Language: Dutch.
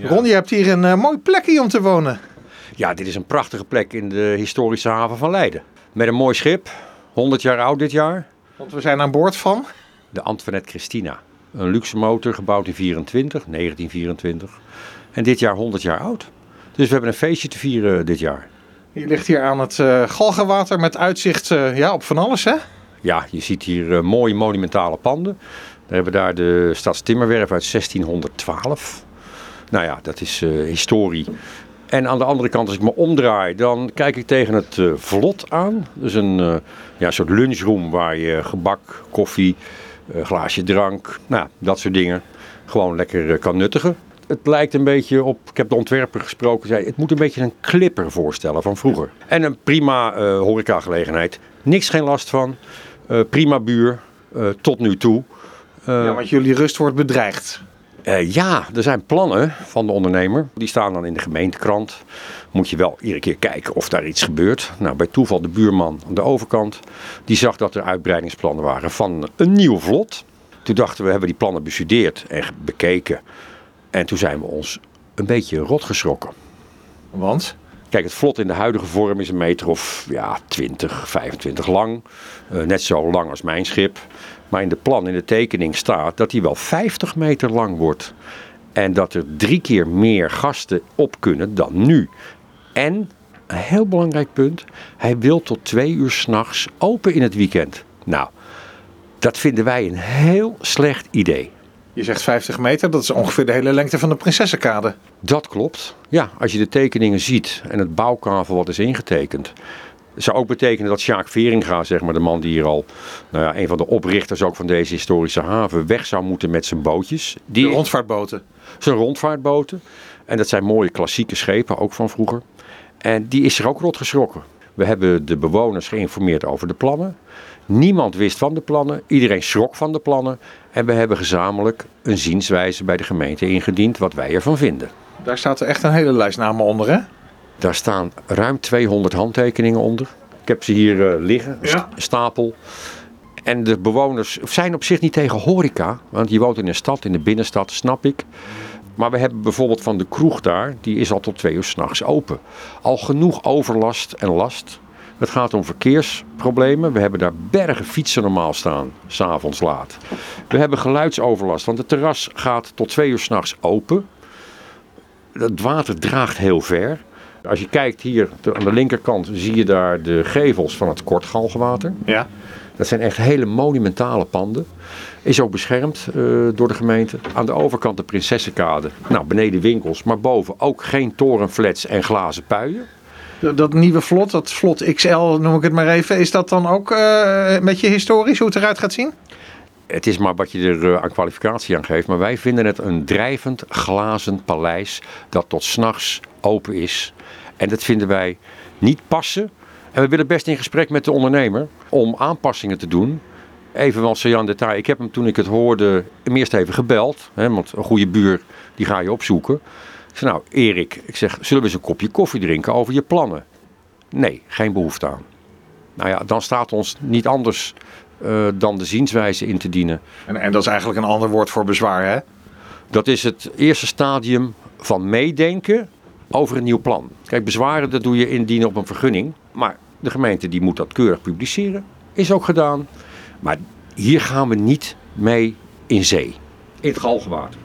Ron, je hebt hier een eh, mooi plekje om te wonen. Ja, dit is een prachtige plek in de historische haven van Leiden. Met een mooi schip, 100 jaar oud dit jaar. Want we zijn aan boord van. De Antoinette Christina. Een luxe motor gebouwd in 24, 1924. En dit jaar 100 jaar oud. Dus we hebben een feestje te vieren dit jaar. Je ligt hier aan het eh Galgenwater met uitzicht eh, ja, op van alles, hè? Ja, je ziet hier eh, mooie monumentale panden. We hebben daar de Stadstimmerwerf uit 1612. Nou ja, dat is eh, historie. En aan de andere kant, als ik me omdraai, dan kijk ik tegen het eh, vlot aan. Dus een eh, ja, soort lunchroom waar je gebak, koffie, glaasje drank, nou, dat soort dingen gewoon lekker kan nuttigen. Het lijkt een beetje op, ik heb de ontwerper gesproken, zei het moet een beetje een clipper voorstellen van vroeger. En een prima horecagelegenheid, niks geen last van, prima buur, tot nu toe. Ja, want jullie rust wordt bedreigd. Eh, ja, er zijn plannen van de ondernemer. Die staan dan in de gemeentekrant. Moet je wel iedere keer kijken of daar iets gebeurt. Nou, bij toeval de buurman aan de overkant. Die zag dat er uitbreidingsplannen waren van een nieuw vlot. Toen dachten we, hebben die plannen bestudeerd en bekeken. En toen zijn we ons een beetje rot geschrokken. Want? Kijk, het vlot in de huidige vorm is een meter of ja, 20, 25 lang. Eh, net zo lang als mijn schip. Maar in de plan, in de tekening staat dat hij wel 50 meter lang wordt. En dat er drie keer meer gasten op kunnen dan nu. En, een heel belangrijk punt, hij wil tot twee uur s'nachts open in het weekend. Nou, dat vinden wij een heel slecht idee. Je zegt 50 meter, dat is ongeveer de hele lengte van de Prinsessenkade. Dat klopt. Ja, als je de tekeningen ziet en het bouwkavel wat is ingetekend. zou ook betekenen dat Sjaak Veringa, zeg maar, de man die hier al, nou ja, een van de oprichters ook van deze historische haven, weg zou moeten met zijn bootjes. De Die, rondvaartboten. zijn rondvaartboten. En dat zijn mooie klassieke schepen, ook van vroeger. En die is er ook rot geschrokken. We hebben de bewoners geïnformeerd over de plannen. Niemand wist van de plannen. Iedereen schrok van de plannen. En we hebben gezamenlijk een zienswijze bij de gemeente ingediend wat wij ervan vinden. Daar staat er echt een hele lijst namen onder, hè? Daar staan ruim 200 handtekeningen onder. Ik heb ze hier eh, liggen, een Ja. stapel. En de bewoners zijn op zich niet tegen horeca. Want je woont in een stad, in de binnenstad, snap ik. Maar we hebben bijvoorbeeld van de kroeg daar, die is al tot twee uur s'nachts open. Al genoeg overlast en last. Het gaat om verkeersproblemen. We hebben daar bergen fietsen normaal staan, s'avonds laat. We hebben geluidsoverlast, want het terras gaat tot twee uur s'nachts open. Het water draagt heel ver. Als je kijkt hier aan de linkerkant, zie je daar de gevels van het Kortgalgenwater. Ja. Dat zijn echt hele monumentale panden. Is ook beschermd eh, door de gemeente. Aan de overkant de Prinsessenkade. Nou, beneden winkels, maar boven ook geen torenflats en glazen puien. Dat, nieuwe vlot, dat vlot XL noem ik het maar even, is dat dan ook eh, een beetje historisch, hoe het eruit gaat zien? Het is maar wat je er eh, aan kwalificatie aan geeft. Maar wij vinden het een drijvend glazen paleis dat tot s'nachts open is. En dat vinden wij niet passen. En we willen best in gesprek met de ondernemer om aanpassingen te doen. Even want Jan detail. Ik heb hem toen ik het hoorde hem eerst even gebeld. Hè, want een goede buur die ga je opzoeken. Ik zei nou Erik, ik zeg, zullen we eens een kopje koffie drinken over je plannen? Nee, geen behoefte aan. Nou ja, dan staat ons niet anders eh, dan de zienswijze in te dienen. En, en dat is eigenlijk een ander woord voor bezwaar, hè? Dat is het eerste stadium van meedenken over een nieuw plan. Kijk, bezwaren dat doe je indienen op een vergunning. Maar de gemeente die moet dat keurig publiceren. Is ook gedaan. Maar hier gaan we niet mee in zee. In het galgenwater.